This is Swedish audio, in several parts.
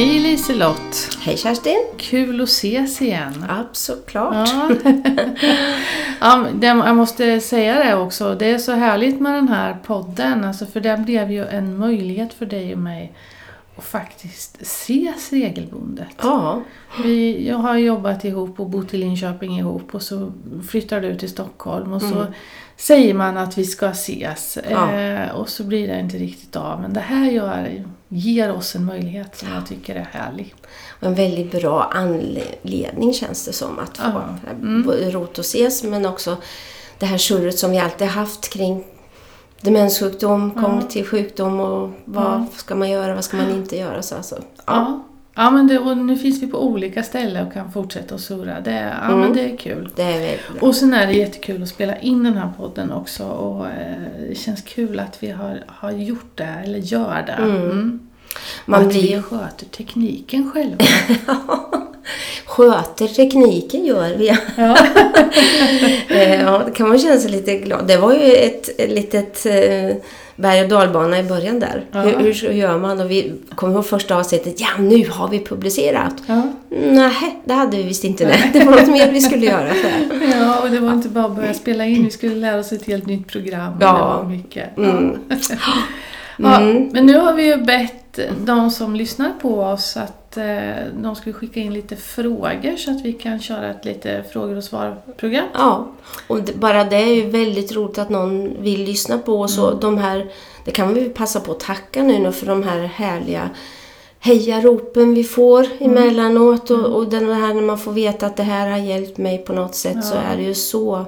Hej Liselott! Hej Kerstin! Kul att ses igen. Absolut. Ja. ja, jag måste säga det också. Det är så härligt med den här podden. Alltså för det blev ju en möjlighet för dig och mig att faktiskt ses regelbundet. Ja, Vi, jag har jobbat ihop och bott i Linköping ihop och så flyttar du till Stockholm och så säger man att vi ska ses Ja. eh, och så blir det inte riktigt av. Men det här gör, ger oss en möjlighet som jag tycker är härlig. och en väldigt bra anledning känns det som att få Ja. Mm. rot och ses men också det här surret som vi alltid haft kring demenssjukdom, kognitiv sjukdom och vad Ja. ska man göra, vad ska man inte göra. Så alltså, ja. Ja, ja men det, och nu finns vi på olika ställen och kan fortsätta att surra. Det, ja, Mm. men det är kul. Det är. Och sen är det jättekul att spela in den här podden också. Och eh, det känns kul att vi har, har gjort det, eller gör det. Mm. Man att blir- vi sköter tekniken själva. Sköter tekniken gör vi. ja. Eh, ja, det kan man känna sig lite glad. Det var ju ett, ett litet eh, berg och dalbana i början där. Ja. Hur, hur, gör man? Och vi kommer ihåg första avsnittet. Ja, nu har vi publicerat. Ja. Nej, det hade vi visst inte. Nej. Det var något mer vi skulle göra. Ja, och det var inte bara att börja spela in. Vi skulle lära oss ett helt nytt program. Ja. Det var mycket. Mm. Ja, Mm. men nu har vi ju bett de som lyssnar på oss att eh, de skulle skicka in lite frågor så att vi kan köra ett lite frågor och svar-program. Ja, och det, bara det är ju väldigt roligt att någon vill lyssna på oss. Och de här, det kan vi passa på att tacka nu då för de här härliga hejaropen vi får emellanåt. Och, och den här när man får veta att det här har hjälpt mig på något sätt så Ja. är det ju så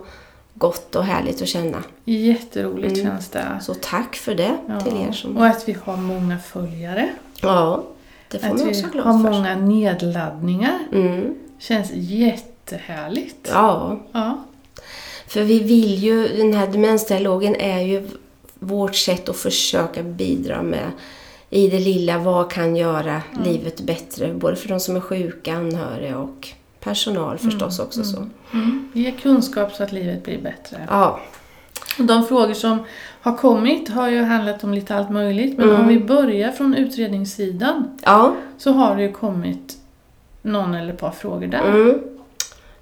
gott och härligt att känna. Jätteroligt Mm. känns det. Så tack för det Ja. till er som... Och att vi har många följare. Ja, det får Att man vi också vara har glad för. många nedladdningar. Mm. Känns jättehärligt. Ja, Ja. För vi vill ju, den här demensdialogen är ju vårt sätt att försöka bidra med i det lilla, vad kan göra livet bättre? Både för de som är sjuka, anhöriga och personal förstås också. Så. Mm. Ge kunskap så att livet blir bättre. Ja, Och de frågor som har kommit har ju handlat om lite allt möjligt. Men Mm. om vi börjar från utredningssidan ja så har det ju kommit någon eller ett par frågor där. mm,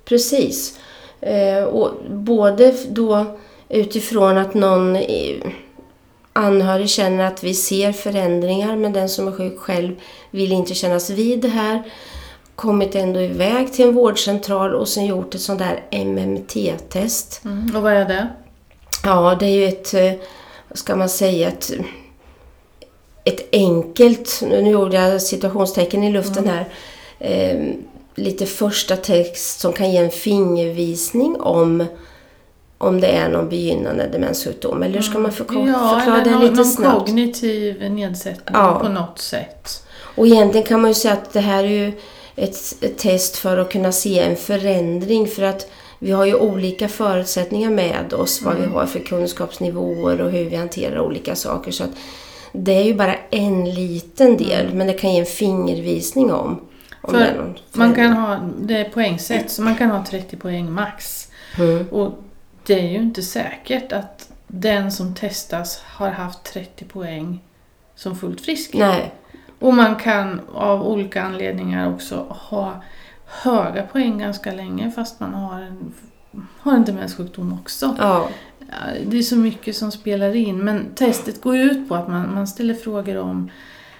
precis. Eh, och både då utifrån att någon anhörig känner att vi ser förändringar men den som är sjuk själv vill inte kännas vid det här. Kommit ändå iväg till en vårdcentral och sen gjort ett sånt där MMT-test. Mm. Och vad är det? Ja, det är ju ett, eh, vad ska man säga, ett, ett enkelt, nu gjorde jag situationstecken i luften här, eh, lite första text som kan ge en fingervisning om om det är någon begynnande demenssjukdom. Eller hur ska man förklara, ja, förklara det någon, lite någon snabbt? kognitiv nedsättning Ja. på något sätt. Och egentligen kan man ju säga att det här är ju ett, ett test för att kunna se en förändring för att vi har ju olika förutsättningar med oss, vad vi har för kunskapsnivåer och hur vi hanterar olika saker. Så att det är ju bara en liten del, men det kan ge en fingervisning om, om För Man kan ha, det är poängsätt, så man kan ha 30 poäng max. Mm. Och det är ju inte säkert att den som testas har haft 30 poäng som fullt frisk. Nej, Och man kan av olika anledningar också ha höga poäng ganska länge fast man har en, har en demenssjukdom också. ja, Det är så mycket som spelar in men testet går ju ut på att man, man ställer frågor om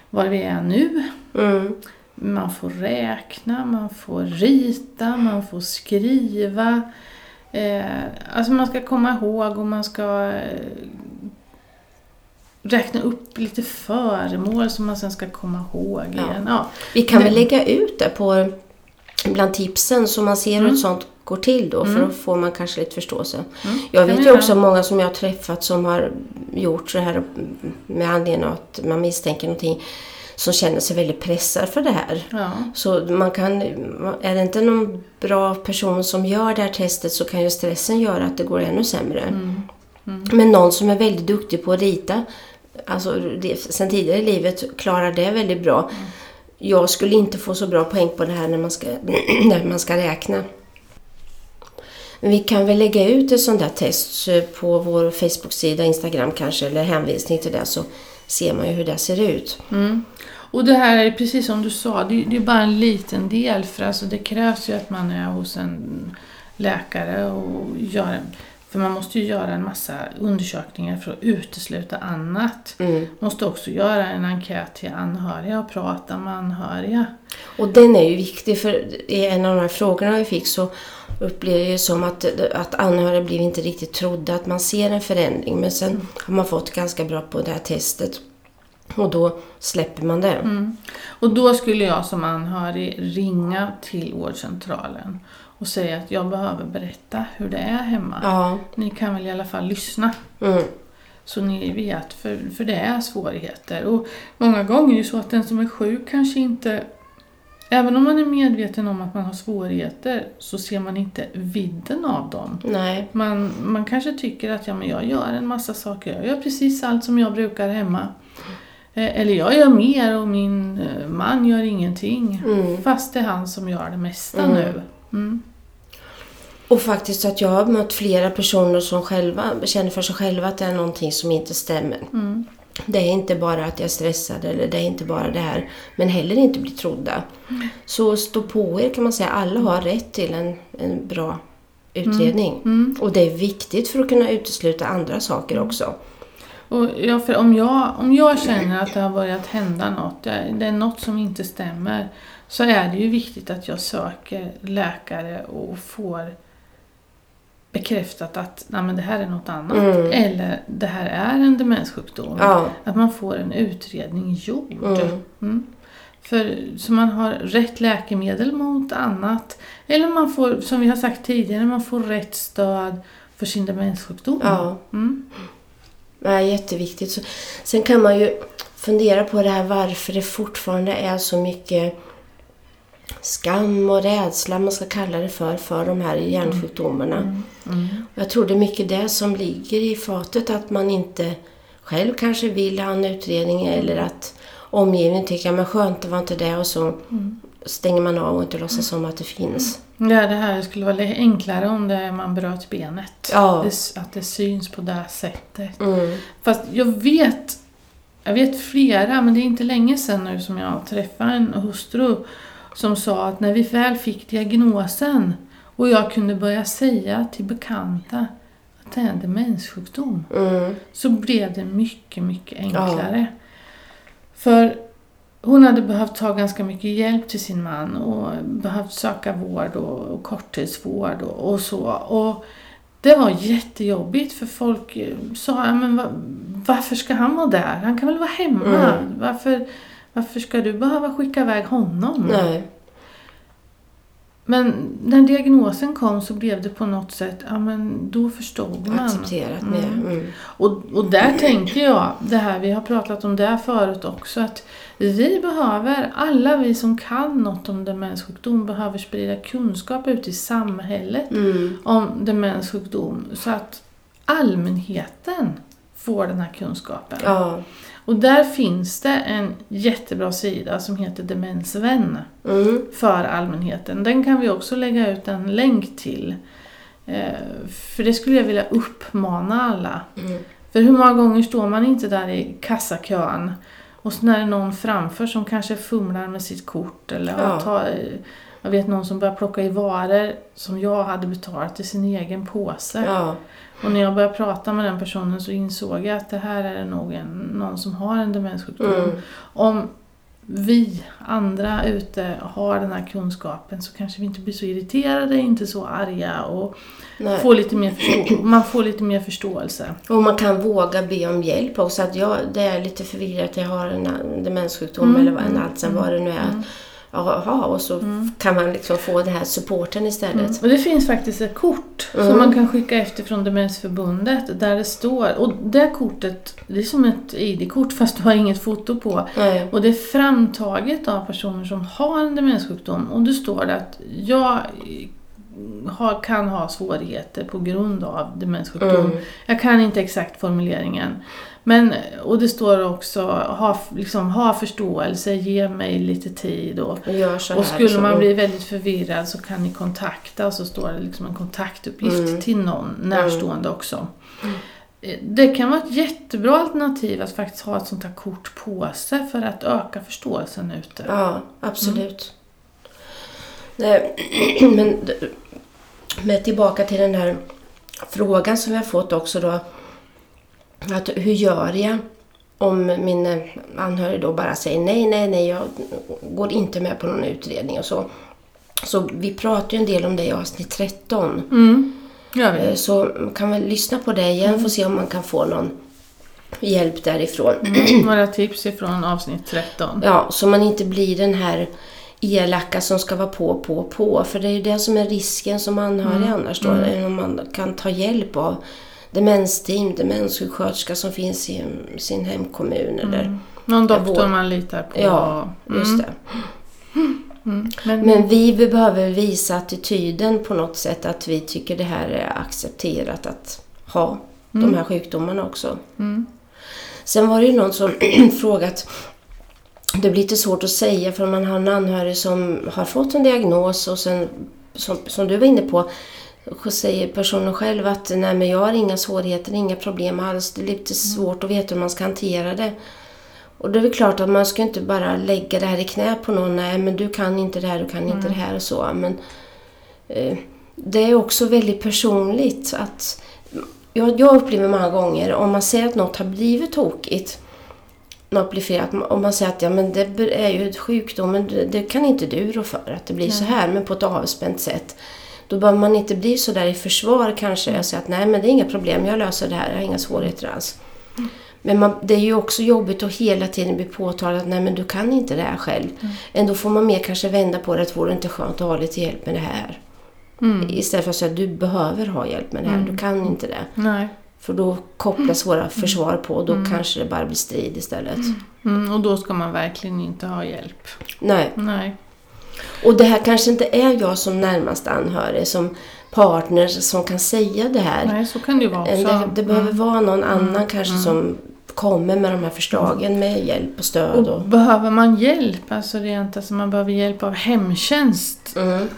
var vi är nu. mm, Man får räkna, man får rita, man får skriva. Eh, alltså man ska komma ihåg och man ska eh, räkna upp lite föremål som man sen ska komma ihåg Ja. igen. Ja. Vi kan väl Men- lägga ut det på bland tipsen så man ser hur Mm. ett sånt går till då för Mm. då får man kanske lite förståelse. Mm, Jag vet ju också många som jag har träffat som har gjort så här med anledning av att man misstänker någonting som känner sig väldigt pressad för det här. Ja. Så man kan, är det inte någon bra person som gör det här testet så kan ju stressen göra att det går ännu sämre. Mm. Men någon som är väldigt duktig på att rita, alltså det, sen tidigare i livet klarar det väldigt bra. Jag skulle inte få så bra poäng på det här när man ska, när man ska räkna. Men vi kan väl lägga ut ett sånt där test eh, på vår Facebook-sida, Instagram kanske, eller hänvisning till det så ser man ju hur det ser ut. Mm. Och det här är precis som du sa, det, det är bara en liten del för alltså det krävs ju att man är hos en läkare och gör för man måste ju göra en massa undersökningar för att utesluta annat. Mm. Måste också göra en enkät till anhöriga och prata med anhöriga. Och den är ju viktig för i en av de här frågorna vi fick så upplever det som att, att anhöriga blir inte riktigt trodda, att man ser en förändring. Men sen har man fått ganska bra på det här testet. Och då släpper man det. Mm. Och då skulle jag som anhörig ringa till vårdcentralen och säga att jag behöver berätta hur det är hemma. Ja. Ni kan väl i alla fall lyssna Mm. så ni vet, för, för det är svårigheter. Och många gånger är det så att den som är sjuk kanske inte Även om man är medveten om att man har svårigheter så ser man inte vidden av dem. Nej. Man, man kanske tycker att ja, men jag gör en massa saker, jag gör precis allt som jag brukar hemma. Eh, Eller jag gör mer och min eh, man gör ingenting. Mm. Fast det är han som gör det mesta Mm. nu. Mm. Och faktiskt att jag har mött flera personer som själva känner för sig själva att det är någonting som inte stämmer. Mm. Det är inte bara att jag är stressad eller det är inte bara det här. Men heller inte bli trodda. Så stå på er kan man säga. Alla har rätt till en, en bra utredning. Mm. Och det är viktigt för att kunna utesluta andra saker också. Och ja, för om, jag, om jag känner att det har börjat hända något, det är något som inte stämmer, så är det ju viktigt att jag söker läkare och får bekräftat att nej, men det här är något annat. Mm. Eller det här är en demenssjukdom. Ja. Att man får en utredning gjord. Mm. Mm. För, så man har rätt läkemedel mot annat. Eller man får, som vi har sagt tidigare, man får rätt stöd för sin demenssjukdom. Ja. Mm. Är jätteviktigt. Så, sen kan man ju fundera på det här varför det fortfarande är så mycket skam och rädsla, man ska kalla det för, för de här hjärnsjukdomarna. Mm. Mm. Jag tror det är mycket det som ligger i fatet, att man inte själv kanske vill ha en utredning eller att omgivningen tycker att skönt, det var inte det och så Mm. stänger man av och inte låtsas som att det finns. Ja, det här skulle vara enklare om det, man bröt benet. Ja. Att det syns på det sättet. Mm. Fast jag vet, jag vet flera, men det är inte länge sedan nu som jag träffade en hustru som sa att när vi väl fick diagnosen och jag kunde börja säga till bekanta att det är en demenssjukdom Mm. så blev det mycket, mycket enklare. För hon hade behövt ta ganska mycket hjälp till sin man och behövt söka vård och, och korttidsvård och, och så. Och det var jättejobbigt för folk eh, sa, ja, men va, varför ska han vara där? Han kan väl vara hemma? Mm. Varför, varför ska du behöva skicka iväg honom? Nej. Men när diagnosen kom så blev det på något sätt, ja men då förstod man. Accepterat. Mm. Mm. Och, och där tänker jag, det här vi har pratat om där förut också, att vi behöver, alla vi som kan något om demenssjukdom behöver sprida kunskap ut i samhället Mm. om demenssjukdom så att allmänheten får den här kunskapen. Ja. Och där finns det en jättebra sida som heter Demensvän Mm. för allmänheten. Den kan vi också lägga ut en länk till. Eh, för det skulle jag vilja uppmana alla. Mm. För hur många gånger står man inte där i kassakön och så när det är någon framför som kanske fumlar med sitt kort eller Ja. tar, jag vet någon som börjar plocka i varor som jag hade betalat i sin egen påse. Ja. Och när jag började prata med den personen så insåg jag att det här är nog en, någon som har en demenssjukdom. Mm. Om vi andra ute har den här kunskapen så kanske vi inte blir så irriterade, inte så arga och Nej. får lite mer förstå- man får lite mer förståelse. Och man kan våga be om hjälp också. Att jag, det är lite förvirrat, jag har en en demenssjukdom Mm, eller vad- en mm, Alzheimer, vad det nu är. Mm. Jaha, och så kan man liksom få den här supporten istället. Mm. Och det finns faktiskt ett kort Mm. som man kan skicka efter från Demensförbundet där det står, och det kortet, det är som ett ID-kort fast du har inget foto på. Och det är framtaget av personer som har en demenssjukdom och då står det att jag har, kan ha svårigheter på grund av demenssjukdom. Mm. Jag kan inte exakt formuleringen. Men, och det står också ha, liksom, ha förståelse, ge mig lite tid. Och, Och skulle man bli väldigt förvirrad så kan ni kontakta och så står det liksom en kontaktuppgift Mm. till någon närstående också. eh, det kan vara ett jättebra alternativ att faktiskt ha ett sånt här kort på sig för att öka förståelsen ute. Ja, absolut. Nej, men, men tillbaka till den här frågan som vi har fått också då. Att hur gör jag om min anhörig då bara säger nej, nej, nej, jag går inte med på någon utredning och så. Så vi pratar ju en del om det i avsnitt 13. Mm. Eh, Så kan vi lyssna på det igen för att se om man kan få någon hjälp därifrån. Mm. Några tips ifrån avsnitt 13. Ja, så man inte blir den här elaka som ska vara på, på, på. För det är ju det som är risken som anhörig annars då. Mm. Om man kan ta hjälp av demensteam, demenssjuksköterska som finns i sin hemkommun. Eller, Någon doktor vår- man litar på. ja, just det. Mm. Men, Men vi behöver visa attityden på något sätt att vi tycker det här är accepterat att ha de här sjukdomarna också. Mm. Sen var det ju någon som frågat det blir lite svårt att säga för man har en anhörig som har fått en diagnos och sen, som, som du var inne på, så säger personen själv att nej men jag har inga svårigheter, inga problem alls. Det är lite svårt att veta hur man ska hantera det. Och det är väl klart att man ska inte bara lägga det här i knä på någon. Nej men du kan inte det här, du kan inte det här och så. Men eh, det är också väldigt personligt att jag, jag upplever många gånger om man ser att något har blivit tokigt att om man säger att ja, men det är ju ett sjukdom, men det, kan inte du rå för att det blir så här, men på ett avspänt sätt. Då behöver man inte bli så där i försvar kanske och säga att nej men det är inga problem, jag löser det här, jag har inga svårigheter alls. Men man, det är ju också jobbigt att hela tiden bli påtalad att nej men du kan inte det här själv. Ändå får man mer kanske vända på det, att vore det inte skönt att ha lite hjälp med det här? Mm. Istället för att säga att du behöver ha hjälp med det här, du kan inte det. Nej. För då kopplas våra försvar på och då kanske det bara blir strid istället. Mm. Och då ska man verkligen inte ha hjälp. Nej. Nej. Och det här kanske inte är jag som närmast anhörig, som partner som kan säga det här. Nej, så kan det ju vara också. Det, det behöver Mm. vara någon annan kanske som kommer med de här förslagen med hjälp och stöd. Och Och, behöver man hjälp, alltså rent alltså man behöver hjälp av hemtjänst, mm,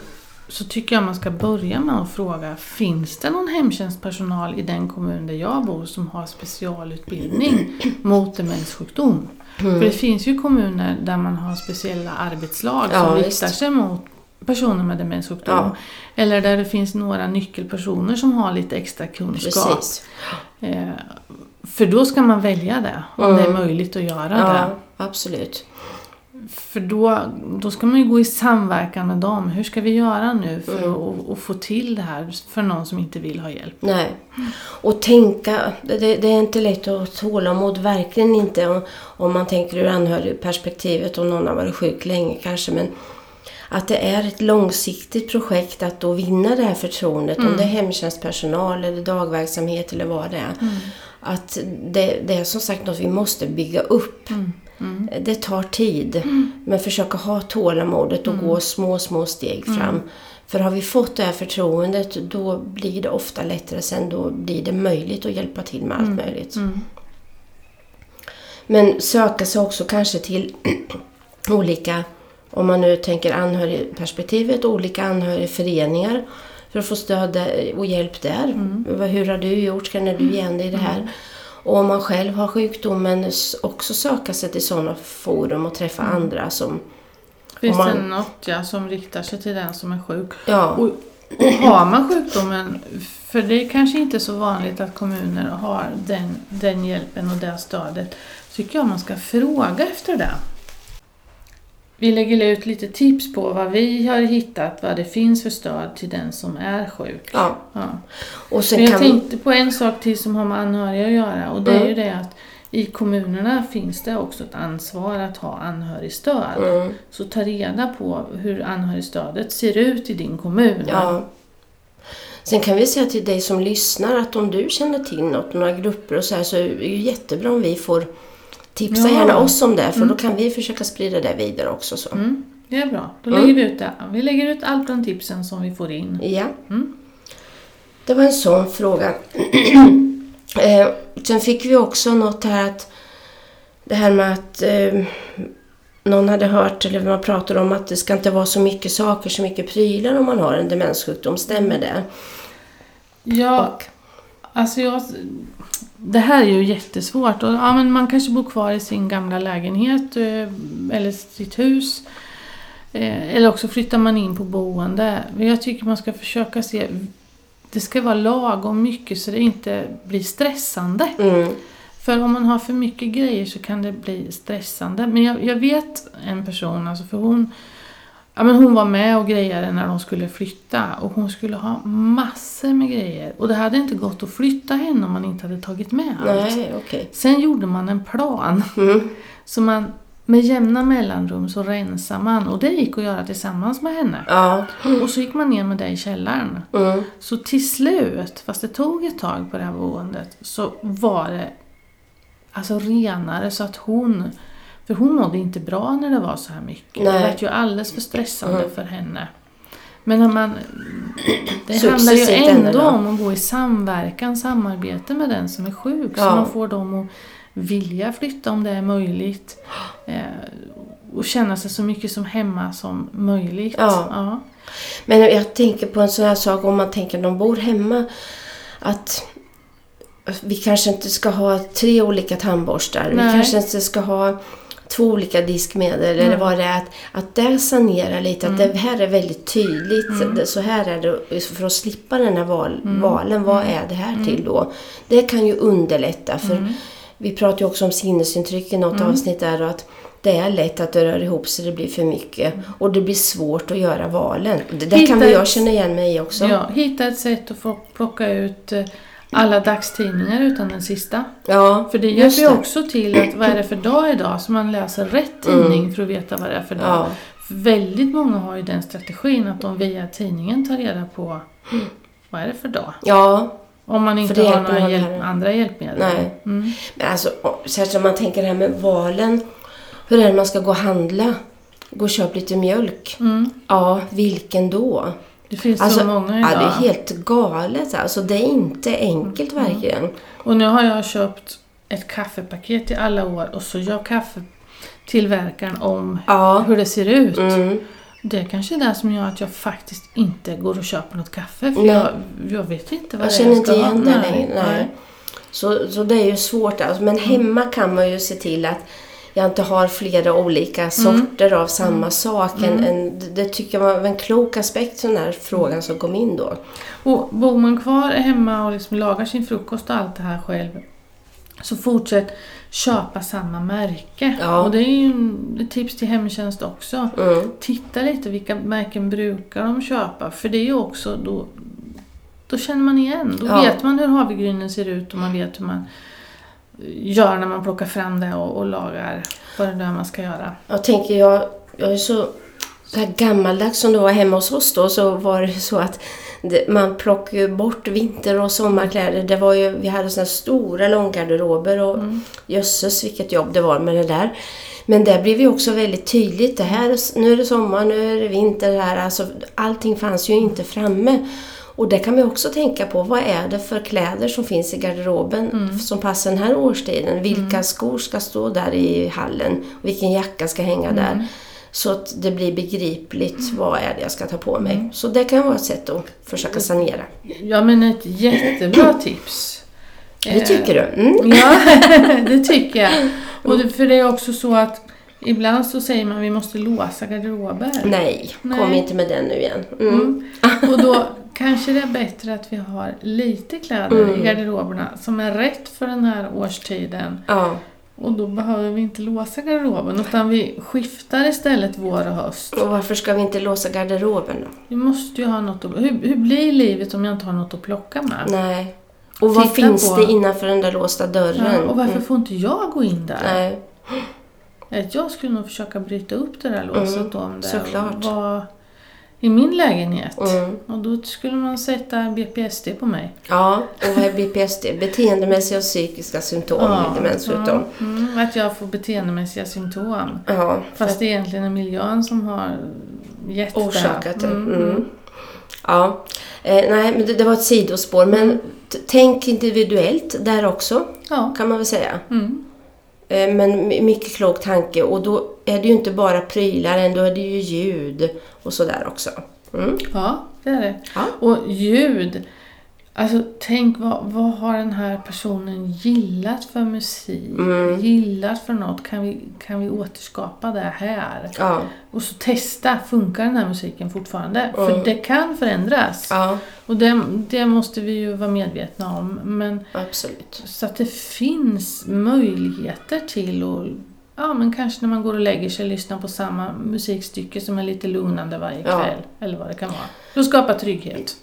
så tycker jag man ska börja med att fråga, finns det någon hemtjänstpersonal i den kommun där jag bor som har specialutbildning mot demenssjukdom? Mm. För det finns ju kommuner där man har speciella arbetslag Ja, som riktar sig mot personer med demenssjukdom. Ja. Eller där det finns några nyckelpersoner som har lite extra kunskap. Eh, för då ska man välja det, om Mm. det är möjligt att göra det. Ja, absolut. För då, då ska man ju gå i samverkan med dem. Hur ska vi göra nu för Mm. att och, och få till det här för någon som inte vill ha hjälp? Nej. Och tänka, det, det är inte lätt att ha tålamod, verkligen inte om, om man tänker ur anhörigperspektivet om någon har varit sjuk länge kanske. Men att det är ett långsiktigt projekt att då vinna det här förtroendet, om det är hemtjänstpersonal eller dagverksamhet eller vad det är. Att det, det är som sagt något vi måste bygga upp. Det tar tid, men försöka ha tålamodet och gå små, små steg fram. För har vi fått det här förtroendet, då blir det ofta lättare sen. Då blir det möjligt att hjälpa till med allt möjligt. Men söka sig också kanske till olika, om man nu tänker anhörigperspektivet, olika anhörigföreningar för att få stöd och hjälp där. Vad- Hur har du gjort? Känner du igen dig i det här? Och om man själv har sjukdomen, också söka sig till sådana forum och träffa andra som... Finns Om det man- något ja, som riktar sig till den som är sjuk? Ja, Och, och har man sjukdomen, för det är kanske inte så vanligt att kommuner har den, den hjälpen och det stödet, tycker jag man ska fråga efter det. Vi lägger ut lite tips på vad vi har hittat, vad det finns för stöd till den som är sjuk. ja. Ja. Och sen Men jag kan... tänkte på en sak till som har med anhöriga att göra och det är Mm. ju det att i kommunerna finns det också ett ansvar att ha anhörigstöd. Mm, Så ta reda på hur anhörigstödet ser ut i din kommun. ja. Sen kan vi säga till dig som lyssnar att om du känner till något, några grupper och så här, så är det jättebra om vi får tipsa Ja. gärna oss om det, för då kan vi försöka sprida det vidare också. Så. Mm, det är bra. Då Mm. lägger vi ut det. Vi lägger ut allt de tipsen som vi får in. Ja. Mm. Det var en sån fråga. eh, sen fick vi också något här att det här med att eh, någon hade hört, eller man pratade om att det ska inte vara så mycket saker, så mycket prylar om man har en demenssjukdom. Stämmer det? Ja, Och, alltså jag... Det här är ju jättesvårt. Och, ja, men man kanske bor kvar i sin gamla lägenhet eh, eller sitt hus. Eh, Eller också flyttar man in på boende. Men jag tycker man ska försöka se... Det ska vara lagom mycket så det inte blir stressande. Mm. För om man har för mycket grejer så kan det bli stressande. Men jag, jag vet en person, alltså för hon, ja, men hon var med och grejade när de skulle flytta. Och hon skulle ha massor med grejer. Och det hade inte gått att flytta henne om man inte hade tagit med allt. Nej, okej. Sen gjorde man en plan. Mm. Så man med jämna mellanrum så rensar man. Och det gick att göra tillsammans med henne. Ja. Och så gick man ner med det i källaren. Mm. Så till slut, fast det tog ett tag på det här boendet, så var det alltså renare så att hon... För hon mådde inte bra när det var så här mycket. Det Nej. var ju alldeles för stressande Mm. för henne. Men när man... Det handlar ju ändå om att gå i samverkan, samarbete med den som är sjuk. Så Ja. man får dem att vilja flytta om det är möjligt. Eh, och känna sig så mycket som hemma som möjligt. Ja. Ja. Men jag tänker på en sån här sak om man tänker de bor hemma. Att vi kanske inte ska ha tre olika tandborstar. Vi Nej. kanske inte ska ha två olika diskmedel eller Mm. vad det är. Att, att det sanerar lite. Att det här är väldigt tydligt. Mm. Det- Så här är det. För att slippa den här val, Mm. valen. Vad är det här till då? Det kan ju underlätta. För Mm. vi pratade ju också om sinnesintryck i något avsnitt där. Och att det är lätt att det rör ihop sig, det blir för mycket. Och det blir svårt att göra valen. Det där kan väl jag känna igen mig i också. Ja, hitta ett sätt att få plocka ut eh, alla dagstidningar utan den sista. Ja, För det hjälper ju också till att vad är det för dag idag? Så man läser rätt tidning för att veta vad det är för dag. Ja. För väldigt många har ju den strategin att de via tidningen tar reda på vad är det för dag. Ja, Om man inte har några hjälp, andra hjälpmedel. Nej. Mm. men alltså särskilt om man tänker det här med valen. Hur är det man ska gå och handla? Gå och köpa lite mjölk. Mm. Ja, vilken då? Det finns så Alltså, många ja, idag. det är helt galet. Alltså, det är inte enkelt Mm. verkligen. Och nu har jag köpt ett kaffepaket i alla år och så gör kaffetillverkaren om Ja. hur det ser ut. Mm. Det är kanske är det som gör att jag faktiskt inte går och köper något kaffe. För jag, jag vet inte vad Jag det är känner jag inte ska ha. igen det längre. Så, så det är ju svårt. Alltså. Men Mm. hemma kan man ju se till att jag inte har flera olika Mm. sorter av samma sak. En, en, det tycker jag var en klok aspekt, den här frågan som kom in då. Och bor man kvar hemma och liksom lagar sin frukost och allt det här själv så fortsätt köpa samma märke. Ja. Och det är ju ett tips till hemtjänst också. Mm. Titta lite vilka märken brukar de köpa. För det är ju också då, då känner man igen. Då Ja. vet man hur havregrynen ser ut och man vet hur man gör när man plockar fram det och, och lagar vad det är man ska göra. Jag tänker, jag, jag är så, så här gammaldags som det var hemma hos oss då, så var det så att det, man plockade bort vinter och sommarkläder. Det var ju, vi hade såna stora långgarderober och jösses vilket jobb det var med det där. Men där blev ju också väldigt tydligt, det här, är- nu är det sommar, nu är det vinter, här, alltså, allting fanns ju inte framme. Och det kan man också tänka på, vad är det för kläder som finns i garderoben som passar den här årstiden? Vilka skor ska stå där i hallen? Vilken jacka ska hänga där? Så att det blir begripligt, vad är det jag ska ta på mig? Så det kan vara ett sätt att försöka sanera. Ja men ett jättebra tips. Det tycker du? Mm. Ja, det tycker jag. Och det, för det är också så att ibland så säger man att vi måste låsa garderober. Nej, kom Nej. inte med den nu igen. Mm. Mm. Och då kanske det är bättre att vi har lite kläder Mm. i garderoberna som är rätt för den här årstiden. Ja. Och då behöver vi inte låsa garderoben utan vi skiftar istället vår och höst. Och varför ska vi inte låsa garderoben då? Vi måste ju ha något att... Hur, hur blir livet om jag inte har något att plocka med? Nej. Och vad Titta finns på- det innanför den där låsta dörren? Ja, och varför Mm. får inte jag gå in där? Nej. Jag skulle nog försöka bryta upp det där låset Mm, om det såklart. var i min lägenhet. Mm. Och då skulle man sätta BPSD på mig. Ja, och vad är BPSD? Beteendemässiga och psykiska symptom vid demenssjukdom. ja, mm, att jag får beteendemässiga symptom. Ja, Fast det egentligen är miljön som har gett orsakat det. Mm, Mm. Ja. Eh, nej, men det, det var ett sidospår. Men tänk individuellt där också, Ja. kan man väl säga. Mm. Eh, men my- mycket klok tanke. Och då är det ju inte bara prylar, då är det ju ljud och sådär också. Mm. ja, det är det. Ja. Och ljud. Alltså tänk vad, vad har den här personen gillat för musik? Mm. Gillat för något? Kan vi, kan vi återskapa det här? Ja, Och så testa, funkar den här musiken fortfarande? Mm. För det kan förändras. ja Och det, det måste vi ju vara medvetna om. Men absolut. så att det finns möjligheter till att Ja, men kanske när man går och lägger sig lyssna på samma musikstycke som är lite lugnande varje Ja. kväll. Eller vad det kan vara. För att skapa trygghet.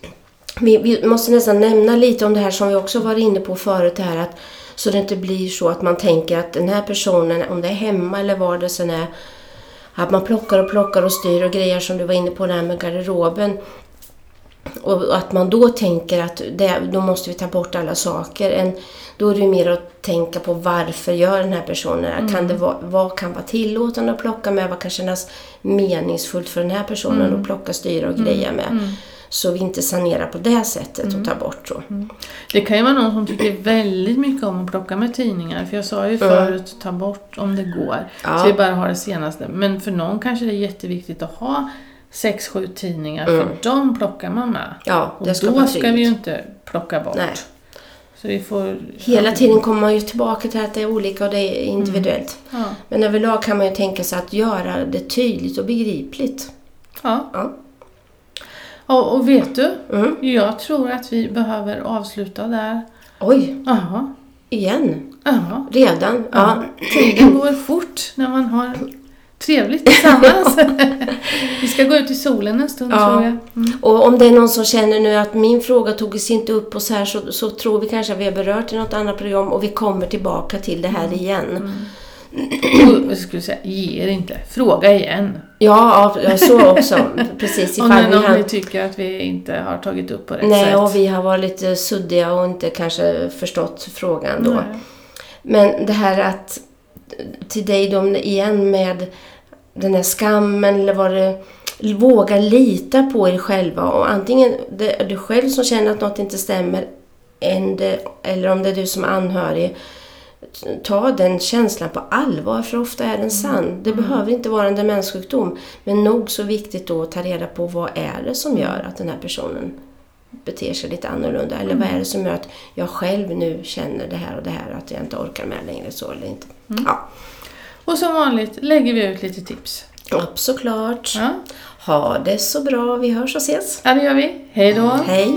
Vi, vi måste nästan nämna lite om det här som vi också var inne på förut. Här att, så det inte blir så att man tänker att den här personen, om det är hemma eller var det sen är, att man plockar och plockar och styr och grejer som du var inne på det här med garderoben. Och att man då tänker att det, då måste vi ta bort alla saker. En, då är det mer att tänka på varför gör den här personen här? Kan det vara, vad kan vara tillåtande att plocka med? Vad kan kännas meningsfullt för den här personen att plocka, styra och greja med? Så vi inte sanerar på det sättet och tar bort så. Det kan ju vara någon som tycker väldigt mycket om att plocka med tidningar. För jag sa ju förut, ta bort om det går. Ja. Så vi bara har det senaste. Men för någon kanske det är jätteviktigt att ha sex, sju tidningar. För de plockar man med. Ja, Och det ska då vara ska vi ju inte plocka bort. Nej. Så vi får... Hela tiden kommer man ju tillbaka till att det är olika och det är individuellt. Ja. Men överlag kan man ju tänka sig att göra det tydligt och begripligt. Ja. Ja. Ja, och vet du? Mm. Jag tror att vi behöver avsluta där. Oj, Jaha. igen? Jaha. Redan? Ja. Tiden går fort när man har trevligt tillsammans. vi ska gå ut i solen en stund Ja. tror jag. Mm. Och om det är någon som känner nu att min fråga togs inte upp och så här så, så tror vi kanske att vi har berört i något annat program och vi kommer tillbaka till det här igen. Och jag skulle säga, ge er inte. Fråga igen. Ja, så också. Precis, Om det vi har... ni tycker att vi inte har tagit upp på rätt Nej, sätt. och vi har varit lite suddiga och inte kanske förstått frågan då. Nej. Men det här att till dig då igen med den här skammen eller vad det våga lita på er själva och antingen det är du själv som känner att något inte stämmer det, eller om det är du som är anhörig ta den känslan på allvar för ofta är den sann. Det behöver inte vara en demenssjukdom men nog så viktigt då att ta reda på vad är det som gör att den här personen beter sig lite annorlunda eller vad är det som gör att jag själv nu känner det här och det här att jag inte orkar med längre så eller inte. Ja, Och som vanligt lägger vi ut lite tips. ja, såklart. Ja, Ha det så bra. Vi hörs och ses. ja det gör vi. Hej då! Hej!